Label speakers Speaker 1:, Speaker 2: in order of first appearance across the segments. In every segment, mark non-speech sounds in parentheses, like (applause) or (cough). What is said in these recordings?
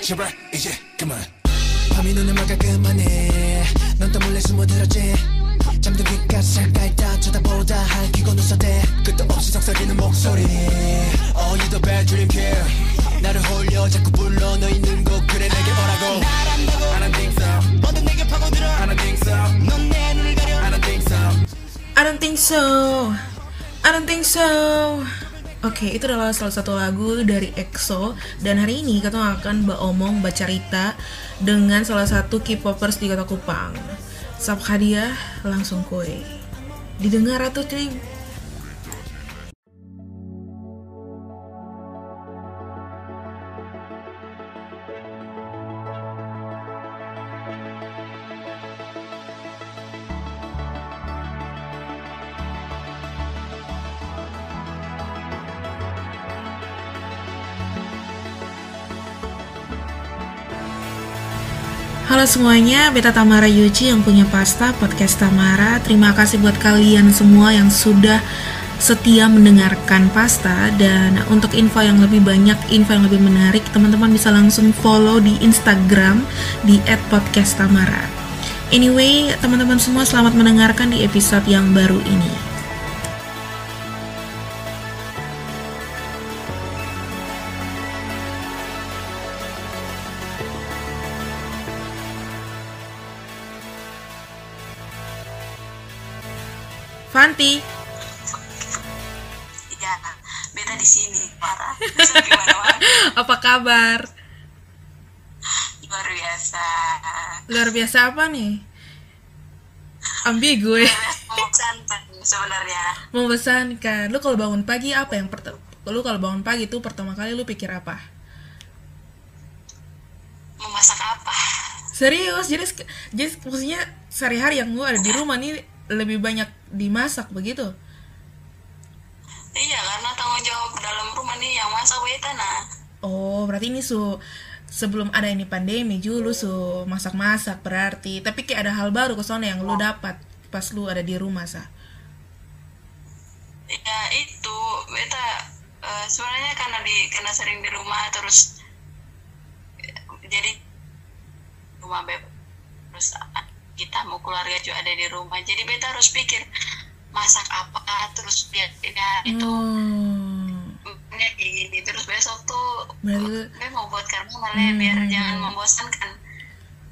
Speaker 1: 제발 이제 그만 밤이 눈을 막아 그만해 넌또 몰래 숨어들었지 귓가에 잠깐 있다 쳐다보다 할퀴고 눈썹대 끝도 없이 속삭이는 목소리 Oh you the bad dream killer 나를 홀려 자꾸 불러 너 있는 곳 그래 내게 오라고 I don't think so 뭐든 내게 파고들어 I don't think so 넌 내 눈을 가려 I don't think so
Speaker 2: I don't think so. I don't think so. Oke, itu adalah salah satu lagu dari EXO dan hari ini kita akan omong baca cerita dengan salah satu K-popers di kota Kupang. Sap hadiah langsung kue. Didengar atau ting? Halo semuanya, Beta Tamara Yuji yang punya pasta podcast Tamara. Terima kasih buat kalian semua yang sudah setia mendengarkan pasta dan untuk info yang lebih banyak, info yang lebih menarik, teman-teman bisa langsung follow di Instagram di @podcasttamara. Anyway, teman-teman semua selamat mendengarkan di episode yang baru ini. Fanti,
Speaker 3: Iya, beta di sini parah. Gimana (laughs)
Speaker 2: apa kabar?
Speaker 3: Luar biasa.
Speaker 2: Luar biasa apa nih? Ambigu ya.
Speaker 3: Mau sebenarnya.
Speaker 2: Membosankan. Lu kalau bangun pagi apa yang pertama? Lu kalau bangun pagi tuh pertama kali lu pikir apa?
Speaker 3: Memasak apa?
Speaker 2: Serius, jadi jadi maksudnya sehari-hari yang lu ada di rumah nih lebih banyak dimasak begitu?
Speaker 3: Iya, karena tanggung jawab dalam rumah nih yang masak beta nah.
Speaker 2: Oh, berarti ini su sebelum ada ini pandemi dulu su masak-masak berarti. Tapi kayak ada hal baru ke sana yang lu dapat pas lu ada di rumah sah.
Speaker 3: Ya itu beta eh, sebenarnya karena di karena sering di rumah terus eh, jadi rumah beb terus kita mau keluarga juga ada di rumah jadi beta harus pikir masak apa terus lihat ya, itu
Speaker 2: Hmm.
Speaker 3: ini kayak gini terus besok tuh
Speaker 2: Berarti-
Speaker 3: gue mau buat karena malah biar
Speaker 2: Hmm.
Speaker 3: jangan membosankan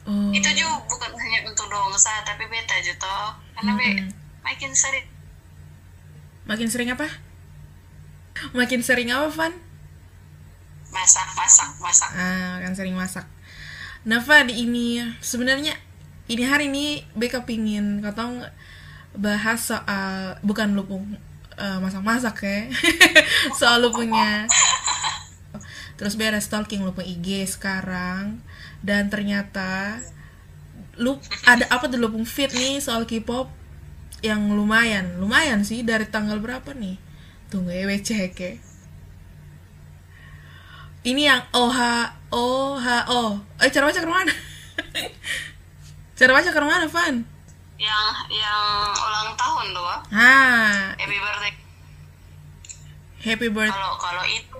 Speaker 2: Oh.
Speaker 3: itu juga bukan hanya untuk dongsa tapi beta juga karena be
Speaker 2: Hmm.
Speaker 3: makin sering
Speaker 2: Makin sering apa? Makin sering apa, Van?
Speaker 3: masak masak masak
Speaker 2: Ah, makin sering masak. Nah, Van, ini sebenarnya ini hari ini Beka pingin katong bahas soal bukan lu pun eh, masak-masak ya. (laughs) soal lu punya. Terus beres stalking lu punya IG sekarang. Dan ternyata lu ada apa tuh lu punya feed nih soal K-pop yang lumayan lumayan sih. Dari tanggal berapa nih? Tunggu ya cek ya. Ini yang OH OHO eh cara baca ke mana (laughs) cara baca ke mana Van.
Speaker 3: Yang yang ulang tahun tuh
Speaker 2: ah.
Speaker 3: Happy birthday.
Speaker 2: Happy birthday
Speaker 3: kalau kalau itu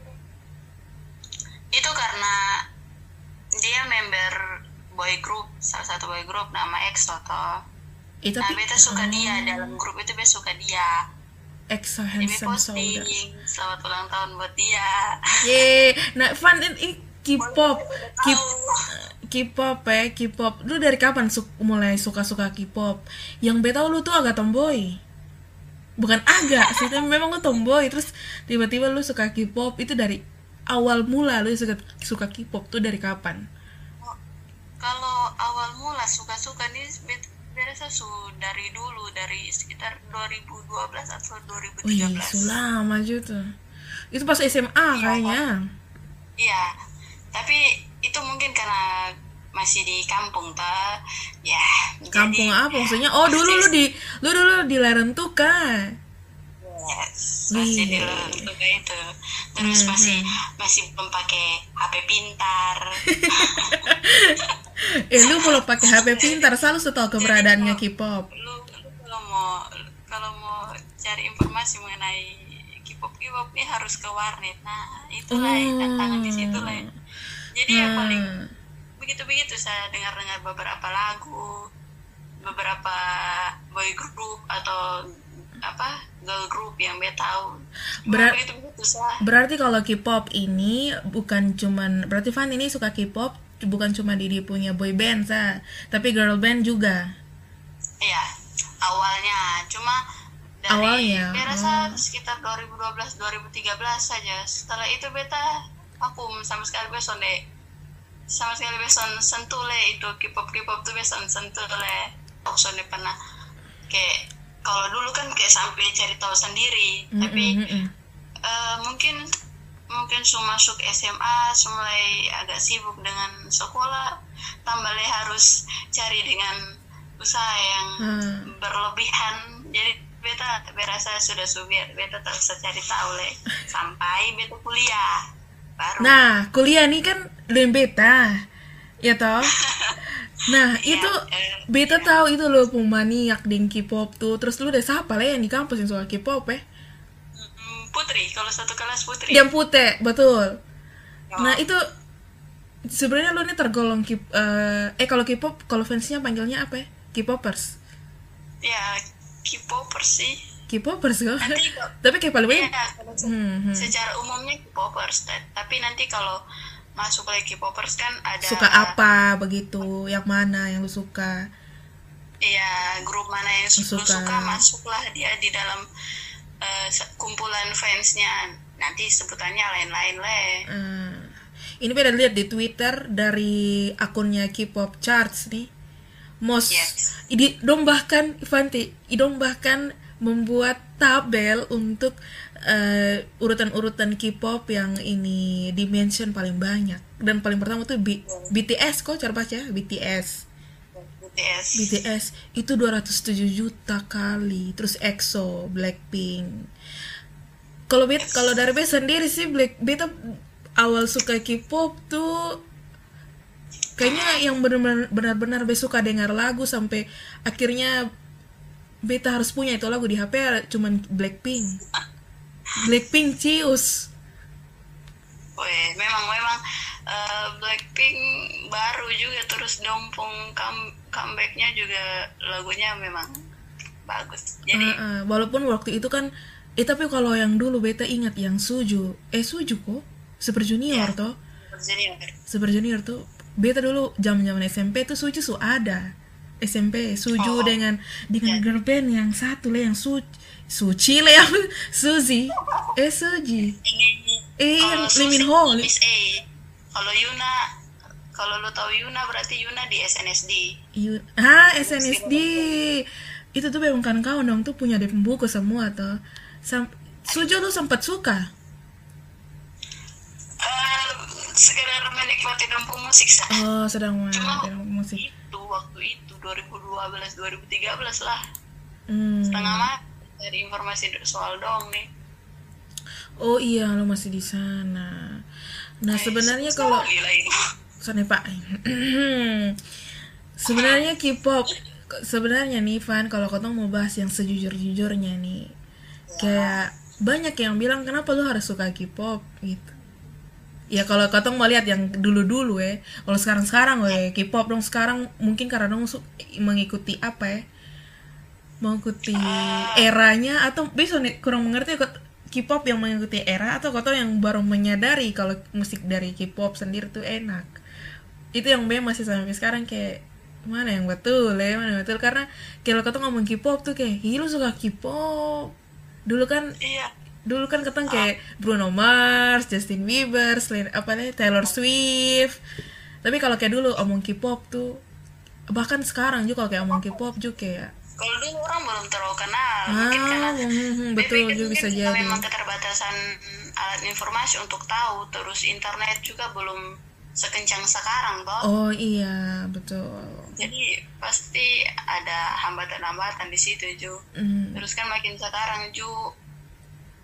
Speaker 3: itu karena dia member boy group salah satu boy group nama EXO toh
Speaker 2: itu
Speaker 3: nah beta suka dia dalam grup itu beta suka dia.
Speaker 2: EXO handsome
Speaker 3: posting
Speaker 2: soldier
Speaker 3: selamat ulang tahun buat dia.
Speaker 2: Yeay, nah Van ini K-pop K- K-pop ya K-pop. Lu dari kapan su- mulai suka-suka K-pop? Yang beta lu tuh agak tomboy. Bukan agak sih tapi memang lu tomboy. Terus tiba-tiba lu suka K-pop itu dari awal mula lu suka suka K-pop tuh dari kapan?
Speaker 3: Kalau awal mula suka-suka nih biasa su dari dulu dari sekitar 2012 atau 2013
Speaker 2: Wih, sulama juga tuh. Itu pas SMA kayaknya.
Speaker 3: Iya, tapi itu mungkin karena masih di kampung ta ya
Speaker 2: kampung
Speaker 3: jadi,
Speaker 2: apa maksudnya? Oh dulu lu di lu dulu di Larantuka
Speaker 3: yes, masih di
Speaker 2: Wih.
Speaker 3: untuk itu. Terus
Speaker 2: Mhm.
Speaker 3: masih masih belum pakai HP pintar. (laughs)
Speaker 2: Eh lu belum pakai HP pintar selalu tahu keberadaannya K-pop.
Speaker 3: lu, lu kalau mau kalau mau cari informasi mengenai K-pop K-pop ini harus ke warnet. Nah itulah
Speaker 2: Oh.
Speaker 3: tantangan di situ lah jadi ya paling
Speaker 2: Hmm.
Speaker 3: begitu begitu saya dengar dengar beberapa lagu beberapa boy group atau apa girl group yang beta tahu
Speaker 2: Berat-
Speaker 3: begitu begitu saya
Speaker 2: Berarti kalau K-pop ini bukan cuman berarti Fan ini suka K-pop bukan cuma di dia punya boy band sa, tapi girl band juga.
Speaker 3: Iya, awalnya cuma dari
Speaker 2: Awalnya,
Speaker 3: rasa sekitar 2012 2013 saja. Setelah itu beta vakum sama sekali beson deh. Sama sekali beson sentuh le itu K-pop K-pop tuh beson sentuh le. Aku sonde pernah kayak kalau dulu kan kayak sampai cari tahu sendiri, tapi
Speaker 2: Mm, mm, mm.
Speaker 3: eh, mungkin mungkin su masuk SMA mulai agak sibuk dengan sekolah tambah le harus cari dengan usaha yang
Speaker 2: Hmm.
Speaker 3: berlebihan jadi beta berasa sudah subir beta tak usah cari tahu le (laughs) sampai beta kuliah baru
Speaker 2: Nah, kuliah nih kan lu beta. Ya toh? (laughs) Nah,
Speaker 3: Iya,
Speaker 2: itu
Speaker 3: eh,
Speaker 2: beta tahu itu lo pemaniak dengan K-pop tuh. Terus lu udah siapa lah yang di kampus yang suka K-pop eh?
Speaker 3: mm, Putri kalau satu kelas Putri
Speaker 2: Yang putih, betul.
Speaker 3: Oh,
Speaker 2: Nah, itu sebenarnya lu nih tergolong K eh, eh kalau K-pop kalau fansnya panggilnya apa ya? K-popers.
Speaker 3: ya K-popers sih
Speaker 2: K-popers kok.
Speaker 3: Nanti
Speaker 2: Tapi kayak paling banyak
Speaker 3: Iya,
Speaker 2: Hmm, hmm.
Speaker 3: secara umumnya K-popers ta- tapi nanti kalau masuk lagi K-popers kan ada
Speaker 2: suka apa begitu, yang mana yang lu suka.
Speaker 3: Iya, grup mana yang su- lu
Speaker 2: Suka.
Speaker 3: suka masuklah dia di dalam se- kumpulan fansnya. Nanti sebutannya lain-lain le.
Speaker 2: Eh, ini beda lihat di Twitter dari akunnya K-pop charts nih. Most
Speaker 3: Yes.
Speaker 2: idi dong bahkan Ivanti, idong bahkan membuat tabel untuk eh, urutan-urutan K-pop yang ini dimension paling banyak. Dan paling pertama tuh B- BTS kok cara baca BTS.
Speaker 3: BTS.
Speaker 2: BTS itu 207 juta kali. Terus EXO Blackpink. Kalau bet kalau dari bet sendiri sih Black beta awal suka K-pop tuh kayaknya yang benar-benar benar-benar suka dengar lagu sampai akhirnya beta harus punya itu lagu di HP cuman Blackpink. Blackpink cius.
Speaker 3: Weh, memang memang eh, Blackpink baru juga terus dompong come- comebacknya juga lagunya memang bagus. Jadi
Speaker 2: Heeh, walaupun waktu itu kan eh tapi kalau yang dulu beta ingat yang Suju. Eh Suju kok? Super Junior toh.
Speaker 3: Junior.
Speaker 2: Super Junior tuh beta dulu zaman zaman SMP tuh Suju su ada SMP Suju
Speaker 3: Oh.
Speaker 2: dengan dengan girl band yang satu lah yang su Suci lah yang (laughs) Suzy. Eh Suji. Eh yang Lee Min Ho.
Speaker 3: Kalau Yuna kalau lo tahu Yuna berarti Yuna di SNSD.
Speaker 2: Yu- ah SNSD itu tuh memang kan kawan dong tuh punya deh pembuku semua tuh. Sam Suju tuh sempat suka?
Speaker 3: Eh, sekedar menikmati dampu musik sah.
Speaker 2: oh sedang
Speaker 3: Cuma
Speaker 2: mendengar musik
Speaker 3: itu waktu itu 2012 2013 lah.
Speaker 2: Hmm.
Speaker 3: setengah mati dari informasi soal dong nih.
Speaker 2: Oh iya lo masih di sana. Nah sebenarnya kalau. (laughs) Sorry pak. (clears throat) Sebenarnya K-pop Sebenarnya nih Van Kalau kau mau bahas yang sejujur-jujurnya nih Kayak Banyak yang bilang Kenapa lu harus suka K-pop? Gitu Ya kalau kau mau lihat yang dulu-dulu ya Kalau sekarang-sekarang we K-pop dong sekarang Mungkin karena dong mengikuti apa ya Mengikuti eranya Atau bisa kurang mengerti K-pop yang mengikuti era atau kau yang baru menyadari kalau musik dari K-pop sendiri tuh enak? Itu yang B masih sampai sekarang kayak mana yang betul ya mana yang betul? Karena kalau kau ngomong K-pop tuh kayak "Ih, lu suka K-pop. Dulu kan
Speaker 3: iya
Speaker 2: dulu kan keteng kayak Bruno Mars, Justin Bieber, selain apa nih Taylor Swift. Tapi kalau kayak dulu omong K-pop tuh bahkan sekarang juga kalau kayak omong K-pop juga kayak
Speaker 3: kalau dulu orang belum terlalu kenal
Speaker 2: ah
Speaker 3: mungkin karena
Speaker 2: hmm, betul
Speaker 3: mungkin
Speaker 2: juga bisa jadi.
Speaker 3: memang keterbatasan alat informasi untuk tahu terus internet juga belum sekencang sekarang toh
Speaker 2: Oh iya betul.
Speaker 3: jadi pasti ada hambatan-hambatan di situ Ju
Speaker 2: Hmm,
Speaker 3: terus kan makin sekarang Ju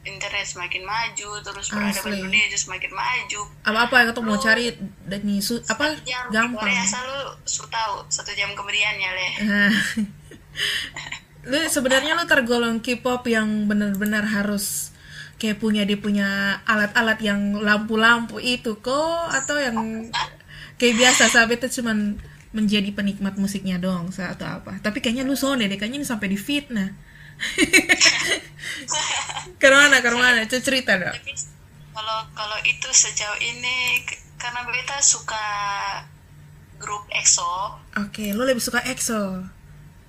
Speaker 3: internet semakin maju terus peradaban dunia juga semakin maju.
Speaker 2: Apa apa yang kamu mau cari dan su- apa?
Speaker 3: jam.
Speaker 2: Gampang.
Speaker 3: Korea selalu su tahu satu jam kemudian ya leh (laughs)
Speaker 2: Nah. lu sebenarnya lu tergolong K-pop yang benar-benar harus kayak punya dia punya alat-alat yang lampu-lampu itu kok atau yang kayak biasa sahabat itu cuman menjadi penikmat musiknya dong atau apa. Tapi kayaknya lu soalnya deh kayaknya ini sampai di fitnah Karena karena Coba cerita dong
Speaker 3: kalau kalau itu sejauh ini karena beta suka grup EXO.
Speaker 2: Oke, lu lebih suka EXO?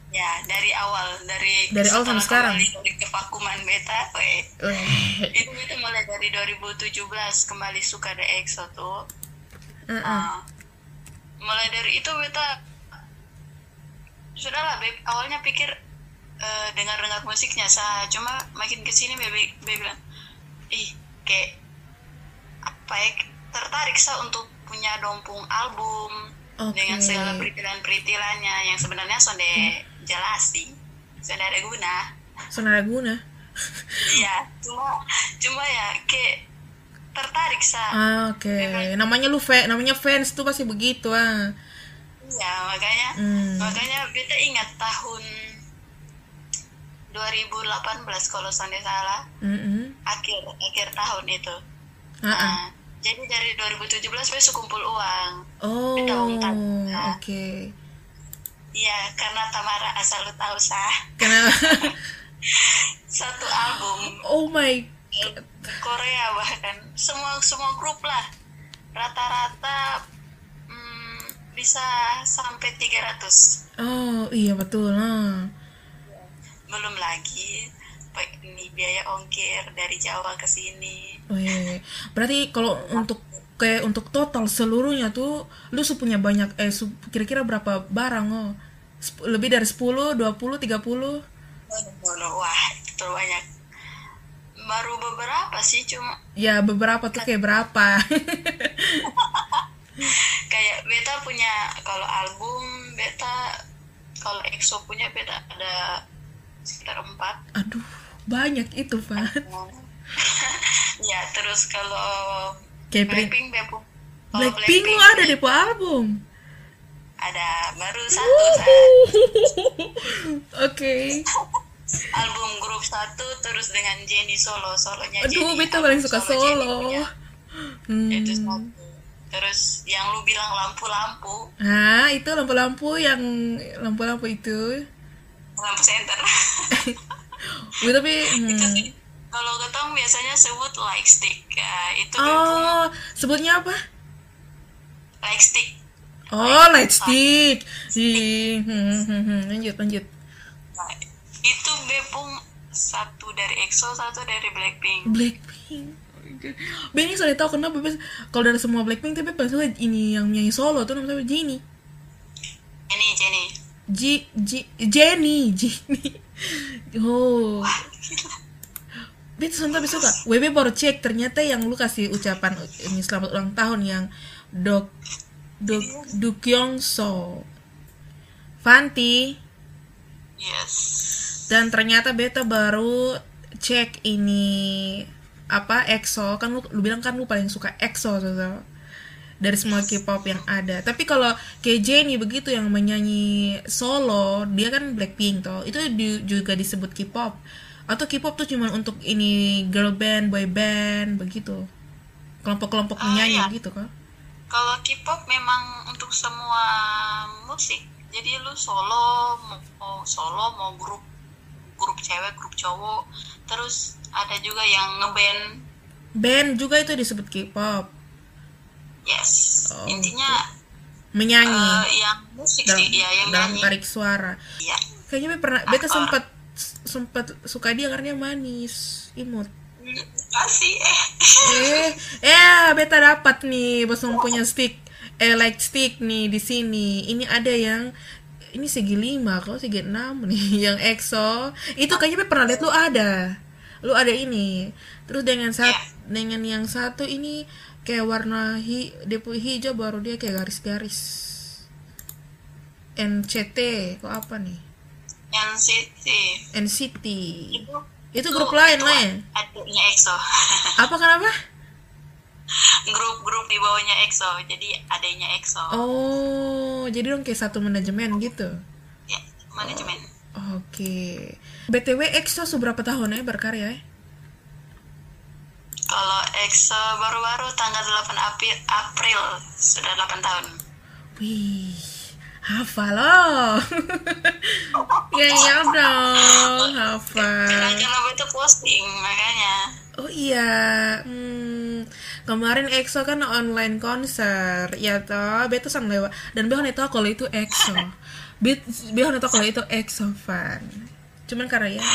Speaker 3: Ya dari awal. Dari
Speaker 2: Dari awal sampai sekarang?
Speaker 3: dari kevakuman beta itu beta mulai dari 2017 kembali suka ada EXO tuh.
Speaker 2: Heeh.
Speaker 3: Nah, mulai dari itu beta sudahlah beb. Awalnya pikir eh, dengar-dengar musiknya sah cuma makin ke sini bebe, bebe bilang ih kayak apa ya tertarik sah untuk punya dompung album
Speaker 2: Oke.
Speaker 3: dengan segala peritilan-peritilannya yang sebenarnya sonde jelas sih sonde ada guna
Speaker 2: Sonara guna
Speaker 3: iya cuma cuma ya kayak tertarik sah
Speaker 2: Ah, Oke, namanya lu fa- namanya fans tuh pasti begitu ah.
Speaker 3: Iya, makanya
Speaker 2: Hmm.
Speaker 3: makanya beta ingat tahun 2018 kalau saya salah,
Speaker 2: Mm-mm.
Speaker 3: akhir akhir tahun itu.
Speaker 2: Ah, ah.
Speaker 3: Nah, jadi dari 2017 besok kumpul uang.
Speaker 2: Oh, oke.
Speaker 3: Iya, karena Tamara asal lu tahu sah.
Speaker 2: Karena (laughs)
Speaker 3: Satu album
Speaker 2: oh my
Speaker 3: eh, Korea bahkan semua semua grup lah. Rata-rata hmm, bisa sampai 300.
Speaker 2: Oh, iya betul. Ah.
Speaker 3: Belum lagi ini biaya ongkir dari Jawa ke sini
Speaker 2: Oh iya. iya. Berarti kalau untuk kayak untuk total seluruhnya tuh lu su punya banyak eh kira-kira berapa barang oh? Lebih dari 10, 20, 30?
Speaker 3: Waduh, wah itu banyak baru beberapa sih cuma
Speaker 2: Ya beberapa tuh kayak berapa? (laughs)
Speaker 3: kayak beta punya kalau album beta kalau EXO punya beta ada sekitar empat
Speaker 2: Aduh, banyak itu, Pak. (laughs)
Speaker 3: ya terus kalau
Speaker 2: Kayak
Speaker 3: Blackpink Blackpink kalau
Speaker 2: Blackpink lu ada di album.
Speaker 3: ada baru satu Sa. (laughs)
Speaker 2: Oke.
Speaker 3: album grup satu terus dengan Jennie solo solonya
Speaker 2: Aduh,
Speaker 3: Jennie,
Speaker 2: beta paling suka
Speaker 3: solo
Speaker 2: solo.
Speaker 3: punya.
Speaker 2: Hmm.
Speaker 3: itu satu terus yang lu bilang lampu-lampu
Speaker 2: Ah, itu lampu-lampu yang lampu-lampu itu.
Speaker 3: Lampu center
Speaker 2: Wih, (laughs) tapi hmm.
Speaker 3: kalau ketemu biasanya sebut light stick ya, itu
Speaker 2: Oh, sebutnya apa?
Speaker 3: light stick
Speaker 2: Oh, light stick. Ih, hmm, hmm, hmm. Lanjut, lanjut.
Speaker 3: Nah, itu bepung satu dari EXO satu dari Blackpink
Speaker 2: Blackpink. Benny soalnya tahu kenapa Bebas kalau dari semua Blackpink tapi pas ini yang nyanyi solo tuh namanya Jennie.
Speaker 3: ini Jenny
Speaker 2: J, J, Jenny, Jenny. Oh. Bet sontak bisa suka. WB baru cek ternyata yang lu kasih ucapan ini selamat ulang tahun yang Dok Dok Dukyong So. Fanti
Speaker 3: yes
Speaker 2: dan ternyata beta baru cek ini apa EXO kan lu, lu bilang kan lu paling suka EXO so, so. Dari semua K-pop yang ada. Tapi kalau kayak Jennie begitu yang menyanyi solo dia kan Blackpink toh. Itu di- juga disebut K-pop. Atau K-pop tuh cuma untuk ini girl band boy band begitu. Kelompok-kelompok
Speaker 3: Ah,
Speaker 2: menyanyi
Speaker 3: iya.
Speaker 2: gitu kan
Speaker 3: kalau K-pop memang untuk semua musik. Jadi lu solo mau solo mau grup grup cewek grup cowok. Terus ada juga yang ngeband.
Speaker 2: Band juga itu disebut K-pop
Speaker 3: yes.
Speaker 2: Oh,
Speaker 3: intinya
Speaker 2: menyanyi.
Speaker 3: eh, yang musik
Speaker 2: dalam,
Speaker 3: sih ya yang
Speaker 2: dalam
Speaker 3: nyanyi.
Speaker 2: tarik suara.
Speaker 3: Iya.
Speaker 2: kayaknya Be pernah beta
Speaker 3: Ah,
Speaker 2: sempat sempat suka dia karena dia manis. Imut.
Speaker 3: Kasih eh.
Speaker 2: Eh eh beta dapat nih bosong punya stick eh light stick nih di sini. Ini ada yang ini segi lima kok segi enam nih (laughs) yang EXO. Itu kayaknya pernah lihat lu ada. Lu ada ini. Terus dengan saat dengan yang satu ini kayak warna hi depo hijau baru dia kayak garis-garis NCT kok apa nih
Speaker 3: NCT
Speaker 2: NCT
Speaker 3: itu
Speaker 2: Itu grup lain
Speaker 3: itu
Speaker 2: lah ya?
Speaker 3: Adiknya EXO. (laughs)
Speaker 2: Apa kenapa?
Speaker 3: Grup-grup di bawahnya EXO. Jadi adiknya EXO.
Speaker 2: Oh, jadi dong kayak satu manajemen gitu.
Speaker 3: Ya, manajemen.
Speaker 2: Oke. BTW EXO seberapa tahun ya berkarya ya?
Speaker 3: Kalau EXO baru-baru tanggal 8 April, April sudah 8 tahun.
Speaker 2: Wih, hafal loh. (laughs) ya iya dong, hafal.
Speaker 3: Karena itu posting makanya.
Speaker 2: Oh iya, hmm, kemarin EXO kan online konser, ya toh, beto sang lewat. Dan behon itu kalau itu EXO, behon itu kalau itu EXO fan. Cuman karena ya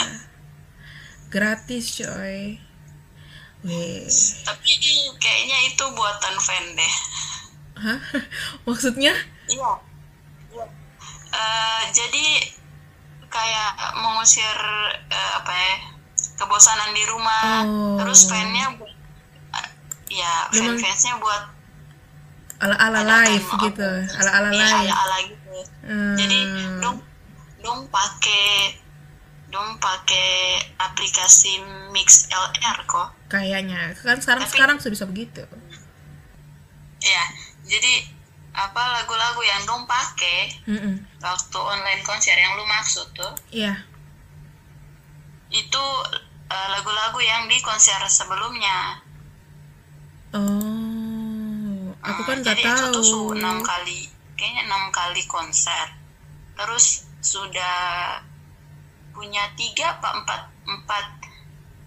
Speaker 2: gratis coy. Weh,
Speaker 3: Tapi kayaknya itu buatan fan deh.
Speaker 2: hah? (laughs) Maksudnya?
Speaker 3: Iya. Iya. Eh, jadi kayak mengusir eh, apa ya kebosanan di rumah.
Speaker 2: Oh.
Speaker 3: Terus fannya bu- eh, ya
Speaker 2: Memang-
Speaker 3: fan-fansnya buat
Speaker 2: Ala-ala live gitu, ala-ala
Speaker 3: Iya,
Speaker 2: live.
Speaker 3: ala-ala gitu.
Speaker 2: Hmm.
Speaker 3: Jadi dong dong pakai dong pakai aplikasi Mix LR kok.
Speaker 2: Kayaknya kan sekarang
Speaker 3: Tapi-
Speaker 2: sekarang sudah bisa begitu.
Speaker 3: Ya, jadi apa lagu-lagu yang dong pakai
Speaker 2: Mm-mm.
Speaker 3: waktu online konser yang lu maksud tuh
Speaker 2: Iya.
Speaker 3: itu eh, lagu-lagu yang di konser sebelumnya.
Speaker 2: Oh, aku kan
Speaker 3: Eh,
Speaker 2: nggak
Speaker 3: jadi itu tuh
Speaker 2: tahu.
Speaker 3: enam kali, kayaknya enam kali konser. Terus sudah punya tiga apa empat empat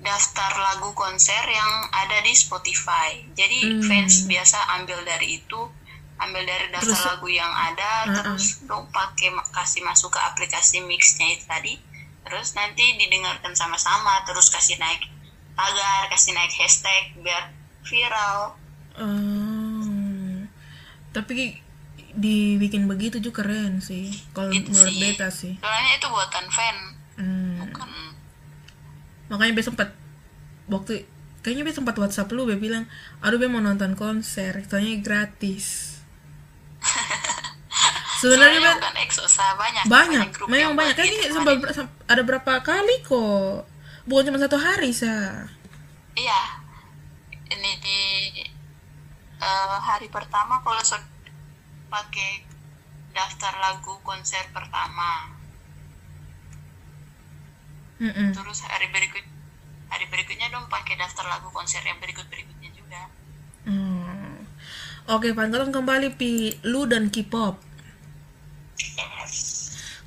Speaker 3: daftar lagu konser yang ada di Spotify. Jadi
Speaker 2: Hmm.
Speaker 3: fans biasa ambil dari itu, ambil dari daftar
Speaker 2: Terus-
Speaker 3: lagu yang ada,
Speaker 2: Uh-uh.
Speaker 3: terus dong pakai kasih masuk ke aplikasi mixnya itu tadi. Terus nanti didengarkan sama-sama, terus kasih naik tagar, kasih naik hashtag biar viral.
Speaker 2: Oh, tapi dibikin begitu juga keren sih. Kalau menurut
Speaker 3: sih.
Speaker 2: beta sih.
Speaker 3: Soalnya itu buatan fan,
Speaker 2: Hmm.
Speaker 3: bukan
Speaker 2: Makanya beta sempat waktu kayaknya beta sempat WhatsApp lu, beta bilang, aduh beta mau nonton konser, soalnya gratis. (laughs) Sebenarnya
Speaker 3: sa banyak
Speaker 2: banyak, memang banyak. Kayaknya
Speaker 3: gitu kemarin.
Speaker 2: sam- ada berapa kali kok. Bukan cuma satu hari sa.
Speaker 3: Iya, ini di eh, hari pertama kalau so- pakai daftar lagu konser pertama,
Speaker 2: Mm-mm.
Speaker 3: terus hari berikut berikutnya dong pakai daftar lagu konser yang berikut berikutnya juga.
Speaker 2: Hmm. Oke, pantauan kembali pi lu dan K-pop.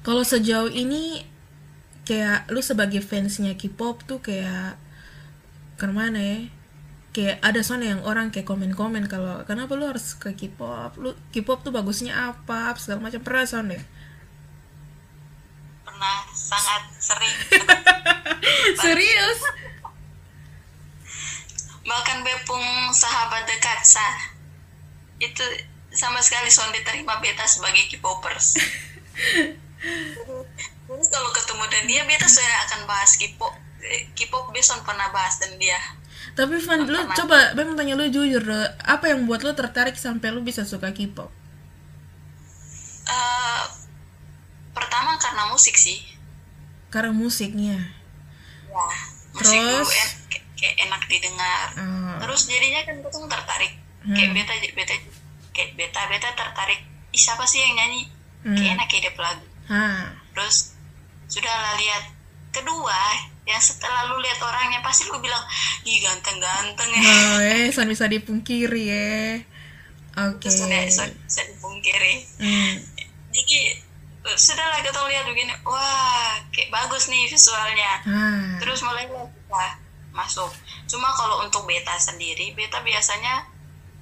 Speaker 2: Kalau sejauh ini kayak lu sebagai fansnya K-pop tuh kayak ke mana ya? Kayak ada soalnya yang orang kayak komen-komen kalau kenapa lu harus ke K-pop? Lu K-pop tuh bagusnya apa? Segala macam pernah soalnya.
Speaker 3: Pernah sangat sering (laughs)
Speaker 2: Serius?
Speaker 3: Bahkan bepung sahabat dekat sa itu sama sekali son diterima beta sebagai K-popers. Jadi kalau ketemu dan dia beta sudah akan bahas K-pop. Eh, K-pop beson pernah bahas dan dia.
Speaker 2: Tapi Van, lu coba, Bem tanya lu jujur, deh, apa yang buat lu tertarik sampai lu bisa suka K-pop?
Speaker 3: Eh, pertama karena musik sih.
Speaker 2: Karena musiknya.
Speaker 3: Ya. Musik
Speaker 2: Terus?
Speaker 3: Kayak- kayak enak didengar.
Speaker 2: Ah.
Speaker 3: Terus jadinya kan betul tertarik. Kayak
Speaker 2: Hmm.
Speaker 3: beta beta kayak beta beta tertarik. Ih, siapa sih yang nyanyi?
Speaker 2: Hmm.
Speaker 3: Kayak enak kayak lagu.
Speaker 2: Hah.
Speaker 3: terus sudahlah lihat kedua yang setelah lu lihat orangnya pasti lu bilang ih ganteng-ganteng ya
Speaker 2: Oh, eh, san bisa dipungkiri ya. Oke.
Speaker 3: terus udah bisa, bisa dipungkiri
Speaker 2: Hmm.
Speaker 3: jadi eh, sudahlah kita lihat begini wah kayak bagus nih visualnya
Speaker 2: Ah.
Speaker 3: terus mulai kita masuk cuma kalau untuk beta sendiri beta biasanya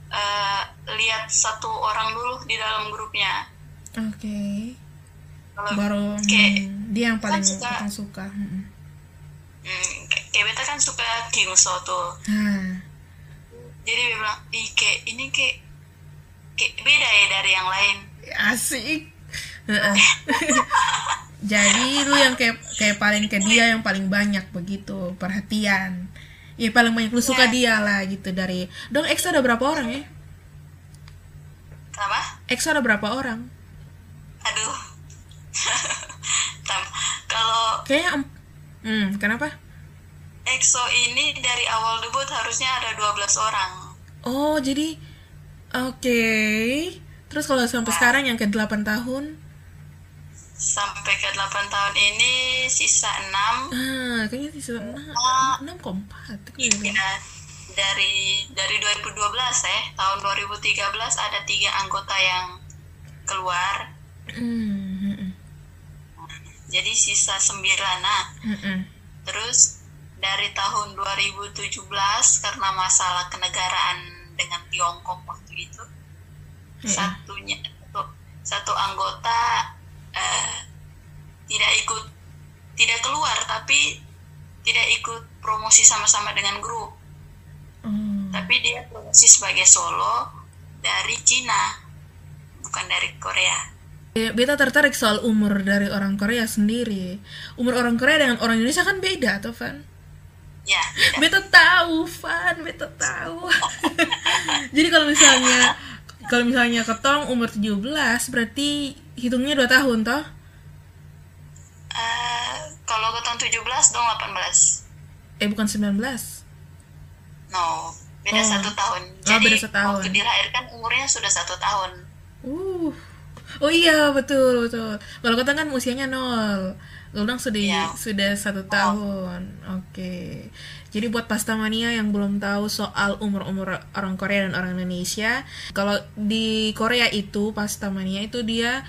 Speaker 3: eh, lihat satu orang dulu di dalam grupnya
Speaker 2: Oke.
Speaker 3: kalau
Speaker 2: Baru
Speaker 3: kayak
Speaker 2: hmm, dia yang paling
Speaker 3: kan suka-
Speaker 2: paling suka. Hmm.
Speaker 3: hmm, kayak beta kan suka Kingso tuh
Speaker 2: Ah.
Speaker 3: jadi dia bilang ih kayak ini kayak kayak beda ya dari yang lain
Speaker 2: Asik. (laughs) Jadi lu yang kayak kayak paling ke dia yang paling banyak begitu perhatian. Ya paling banyak lu suka dia lah gitu dari. Dong X ada berapa orang ya?
Speaker 3: kenapa
Speaker 2: X ada berapa orang?
Speaker 3: aduh kalau
Speaker 2: Kayaknya em- hmm, kenapa?
Speaker 3: EXO ini dari awal debut harusnya ada 12 orang.
Speaker 2: Oh, jadi oke. Terus kalau sampai sekarang yang ke 8 tahun?
Speaker 3: Sampai ke 8 tahun ini sisa 6.
Speaker 2: Ah, kayaknya sisa 6,
Speaker 3: Ah.
Speaker 2: 6 kok 4.
Speaker 3: Ya, dari dari 2012 ya, tahun 2013 ada tiga anggota yang keluar.
Speaker 2: Hmm, hmm, hmm,
Speaker 3: Jadi sisa 9. Nah,
Speaker 2: hmm, hmm.
Speaker 3: terus dari tahun 2017 karena masalah kenegaraan dengan Tiongkok waktu itu
Speaker 2: Iya.
Speaker 3: satunya satu, satu anggota eh, tidak ikut tidak keluar tapi tidak ikut promosi sama-sama dengan grup
Speaker 2: Oh.
Speaker 3: tapi dia promosi sebagai solo dari Cina bukan dari Korea
Speaker 2: Beta tertarik soal umur dari orang Korea sendiri. Umur orang Korea dengan orang Indonesia kan beda, tuh, Van?
Speaker 3: ya beda
Speaker 2: Beta tahu, Van, beta tahu. (laughs) Jadi kalau misalnya kalau misalnya ketong umur 17 berarti hitungnya 2 tahun toh?
Speaker 3: Eh, kalau ke tahun 17 dong 18
Speaker 2: Eh bukan 19.
Speaker 3: no beda
Speaker 2: Oh.
Speaker 3: satu tahun
Speaker 2: Oh,
Speaker 3: jadi
Speaker 2: beda setahun.
Speaker 3: waktu dilahirkan umurnya sudah satu tahun
Speaker 2: Uh. Oh iya, betul, betul. Kalau kata kan usianya nol. Lulung sudah
Speaker 3: Iya.
Speaker 2: sudah satu tahun. Oke. Jadi buat pastamania yang belum tahu soal umur-umur orang Korea dan orang Indonesia, kalau di Korea itu pastamania itu dia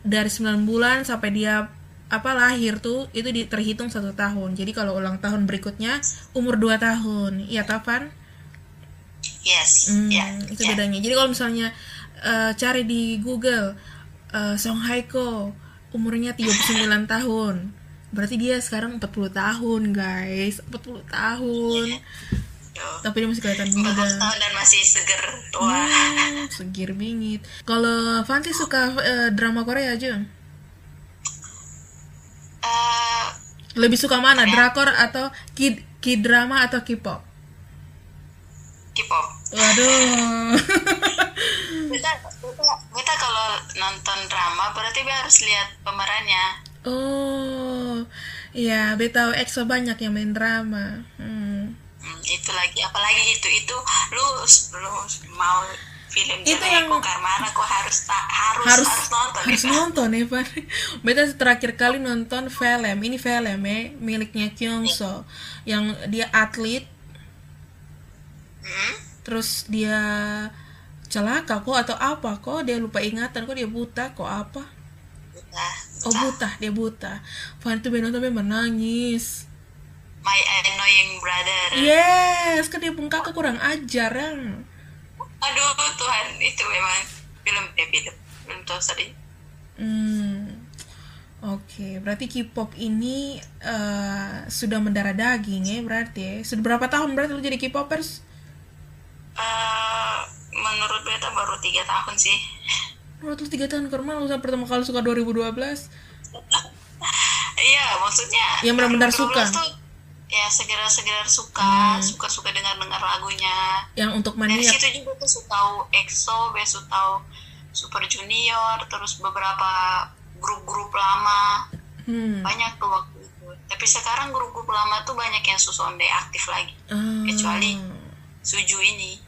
Speaker 2: dari 9 bulan sampai dia apa lahir tuh itu di- terhitung satu tahun. Jadi kalau ulang tahun berikutnya umur 2 tahun. Iya, Tapan?
Speaker 3: yes
Speaker 2: Hmm,
Speaker 3: ya
Speaker 2: itu
Speaker 3: ya.
Speaker 2: bedanya. Jadi kalau misalnya eh, cari di Google eh, Song Hye Kyo umurnya 39 tahun. Berarti dia sekarang 40 tahun, guys. 40 tahun.
Speaker 3: Tuh.
Speaker 2: Tapi dia masih kelihatan
Speaker 3: 40
Speaker 2: muda.
Speaker 3: tahun dan masih seger wah
Speaker 2: Hmm, segir bingit. Kalau Fanti suka eh, drama Korea aja?
Speaker 3: Eh,
Speaker 2: Lebih suka mana?
Speaker 3: Korea.
Speaker 2: Drakor atau kid kid drama atau K-pop?
Speaker 3: K-pop
Speaker 2: Waduh.
Speaker 3: kita kita kita kalau nonton drama berarti dia harus lihat pemerannya
Speaker 2: oh. Iya, beta tahu EXO banyak yang main drama. Hmm.
Speaker 3: Hmm, itu lagi apalagi itu itu lu lu mau film
Speaker 2: Itu yang-
Speaker 3: Jericho Karmana kok harus tak harus
Speaker 2: harus
Speaker 3: harus, nonton
Speaker 2: harus
Speaker 3: itu.
Speaker 2: nonton ya Pak. (laughs) Beta terakhir kali nonton film ini film ya miliknya Kyungso yang dia atlet
Speaker 3: Hmm?
Speaker 2: Terus dia celaka kok atau apa kok dia lupa ingatan kok dia buta kok apa
Speaker 3: Nah,
Speaker 2: oh buta dia buta Fan tuh nonton dia menangis
Speaker 3: My Annoying Brother
Speaker 2: yes kan dia pun kakak kurang ajar ya.
Speaker 3: aduh Tuhan itu memang film eh film film tuh sorry
Speaker 2: Hmm. Oke, berarti K-pop ini eh, sudah mendarah daging ya berarti ya. Sudah berapa tahun berarti lu jadi K-popers?
Speaker 3: Eh, menurut beta baru tiga tahun sih
Speaker 2: Menurut lu 3 tahun karena lu pertama kali suka 2012 (laughs)
Speaker 3: iya maksudnya
Speaker 2: Yang benar-benar
Speaker 3: 2012
Speaker 2: suka. Hmm.
Speaker 3: tuh, ya segera-segera suka suka-suka dengar-dengar lagunya
Speaker 2: yang untuk
Speaker 3: dari
Speaker 2: maniak
Speaker 3: situ juga tuh suka tahu EXO, besok tahu Super Junior, terus beberapa grup-grup lama
Speaker 2: hmm.
Speaker 3: banyak tuh waktu itu. Tapi sekarang grup-grup lama tuh banyak yang susonde aktif lagi,
Speaker 2: Ah.
Speaker 3: kecuali Suju ini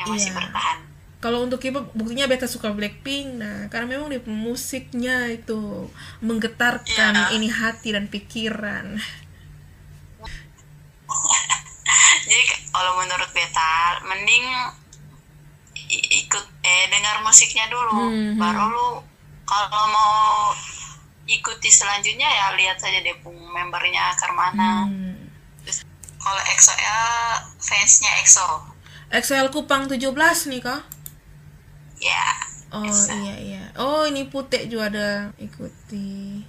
Speaker 3: yang masih
Speaker 2: Iya.
Speaker 3: bertahan.
Speaker 2: Kalau untuk K-pop buktinya beta suka Blackpink. Nah, karena memang dia musiknya itu menggetarkan
Speaker 3: Iya.
Speaker 2: ini hati dan pikiran. (laughs)
Speaker 3: Jadi ke- kalau menurut beta mending ikut eh dengar musiknya dulu,
Speaker 2: Hmm,
Speaker 3: baru lu kalau mau ikuti selanjutnya ya lihat saja deh membernya Karmana.
Speaker 2: Hmm.
Speaker 3: Terus kalau EXO ya fansnya EXO.
Speaker 2: XL Kupang 17 nih kak?
Speaker 3: Ya.
Speaker 2: Oh
Speaker 3: Bisa.
Speaker 2: iya iya. Oh ini putih juga ada ikuti.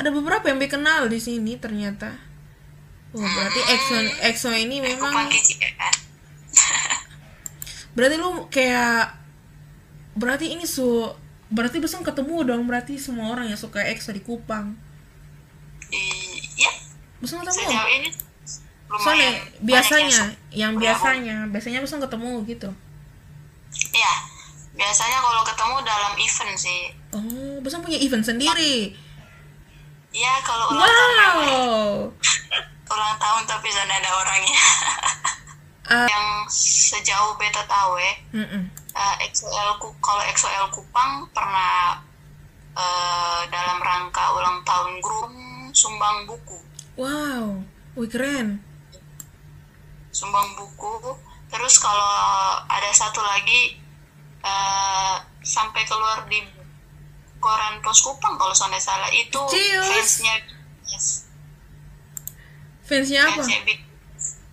Speaker 2: Ada beberapa yang kenal di sini ternyata. Oh berarti EXO EXO ini memang
Speaker 3: kan.
Speaker 2: berarti lu kayak berarti ini su berarti besok ketemu dong berarti semua orang yang suka EXO di Kupang.
Speaker 3: Iya.
Speaker 2: Besok ketemu.
Speaker 3: Sejauh ini lumayan banyak
Speaker 2: biasanya
Speaker 3: su-
Speaker 2: yang
Speaker 3: bergabung.
Speaker 2: biasanya biasanya besok ketemu gitu.
Speaker 3: Iya. Biasanya kalau ketemu dalam event sih.
Speaker 2: Oh, besok punya event sendiri.
Speaker 3: Iya, kalau ulang tahun memang
Speaker 2: Wow. (laughs)
Speaker 3: ulang tahun tapi sana ada orangnya (laughs)
Speaker 2: Eh,
Speaker 3: yang sejauh beta tahu ya
Speaker 2: mm-mm.
Speaker 3: eh, XOL Ku- kalau XOL Kupang pernah eh, dalam rangka ulang tahun grup sumbang buku
Speaker 2: wow wih keren
Speaker 3: sumbang buku. Terus kalau ada satu lagi eh, sampai keluar di koran pos Kupang kalau saya salah. Itu
Speaker 2: Cius.
Speaker 3: fansnya yes,
Speaker 2: fansnya apa?
Speaker 3: Fansnya, B-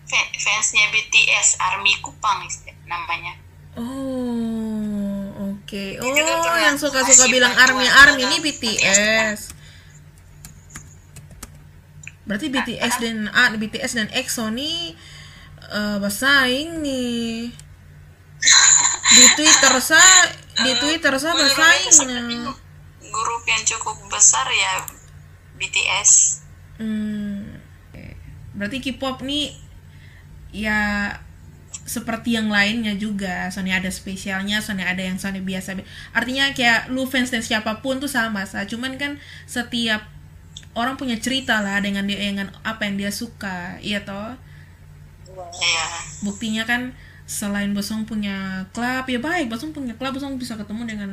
Speaker 3: fa- fansnya BTS Army Kupang namanya.
Speaker 2: Oh oke. Oh
Speaker 3: juga pernah
Speaker 2: yang suka-suka
Speaker 3: kasih
Speaker 2: bilang army army ini BTS berarti BTS dan ah, BTS dan EXO nih eh, bersaing nih di Twitter sa di Twitter sa bersaing nah.
Speaker 3: grup yang cukup besar ya BTS
Speaker 2: Hmm, berarti K-pop nih ya seperti yang lainnya juga, Sony ada spesialnya, Sony ada yang Sony biasa. Artinya kayak lu fans dan siapa pun tuh sama, sa. Cuman kan setiap orang punya cerita lah dengan dia dengan apa yang dia suka, iya toh.
Speaker 3: Ya
Speaker 2: Buktinya kan selain Bosong punya klub ya baik, Bosong punya klub, Bosong bisa ketemu dengan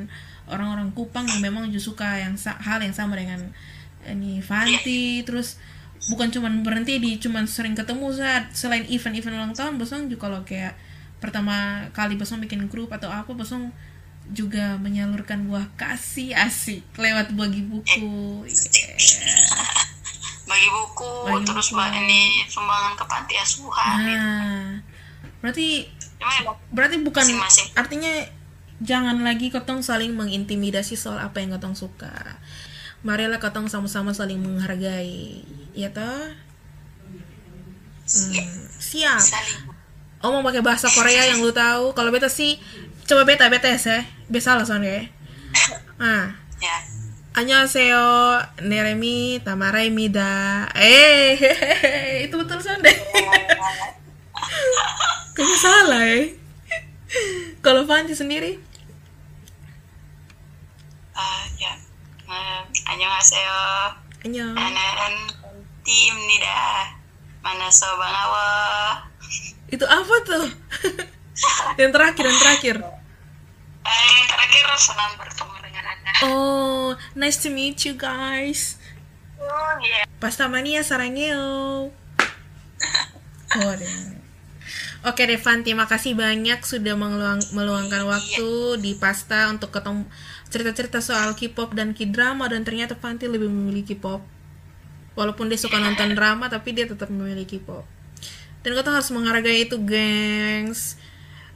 Speaker 2: orang-orang Kupang yang memang juga suka yang hal yang sama dengan ini Fanti, terus bukan cuman berhenti di cuman sering ketemu saat selain event-event ulang tahun Bosong juga kalau kayak pertama kali Bosong bikin grup atau apa Bosong juga menyalurkan buah kasih asik lewat bagi buku. Yeah.
Speaker 3: Bagi buku
Speaker 2: Bagi
Speaker 3: terus
Speaker 2: buku.
Speaker 3: ini sumbangan ke panti asuhan gitu.
Speaker 2: nah berarti
Speaker 3: Cuma ya,
Speaker 2: berarti bukan
Speaker 3: Masing-masing.
Speaker 2: artinya jangan lagi ketong saling mengintimidasi soal apa yang ketong suka. Marilah ketong sama-sama saling menghargai ya toh? Hmm, siap.
Speaker 3: Saling.
Speaker 2: Oh mau pakai bahasa Korea yang lu tahu? Kalau beta sih coba beta beta ya biasa lah soalnya ya. Nah (laughs)
Speaker 3: ya
Speaker 2: Annyeonghaseyo, Neremi, Tamara Mida. Eh, hey, (laughs) itu betul sound (laughs) deh. Salah eh. ah, ya. Kalau Fanti sendiri?
Speaker 3: Uh, ya. Um, Annyeonghaseyo.
Speaker 2: Annyeong.
Speaker 3: Tim nida, dah. Mana sobang awo.
Speaker 2: Itu apa tuh? (laughs) yang terakhir, yang terakhir.
Speaker 3: Eh, yang terakhir senang bertemu
Speaker 2: Oh, nice to meet you guys.
Speaker 3: oh iya
Speaker 2: Pasta mania sarangeo. (laughs) Oh, deh. Oke deh Fanti, makasih banyak sudah meluang, meluangkan waktu di Pasta untuk ketemu cerita-cerita soal K-pop dan K-drama dan ternyata Fanti lebih memilih K-pop. Walaupun dia suka nonton drama tapi dia tetap memilih K-pop. Dan kau harus menghargai itu, gengs.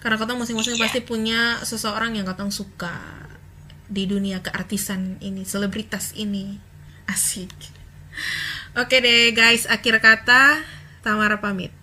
Speaker 2: Karena kau masing-masing pasti punya seseorang yang kau suka di dunia keartisan ini, selebritas ini. Asik. Oke deh guys, akhir kata Tamara pamit.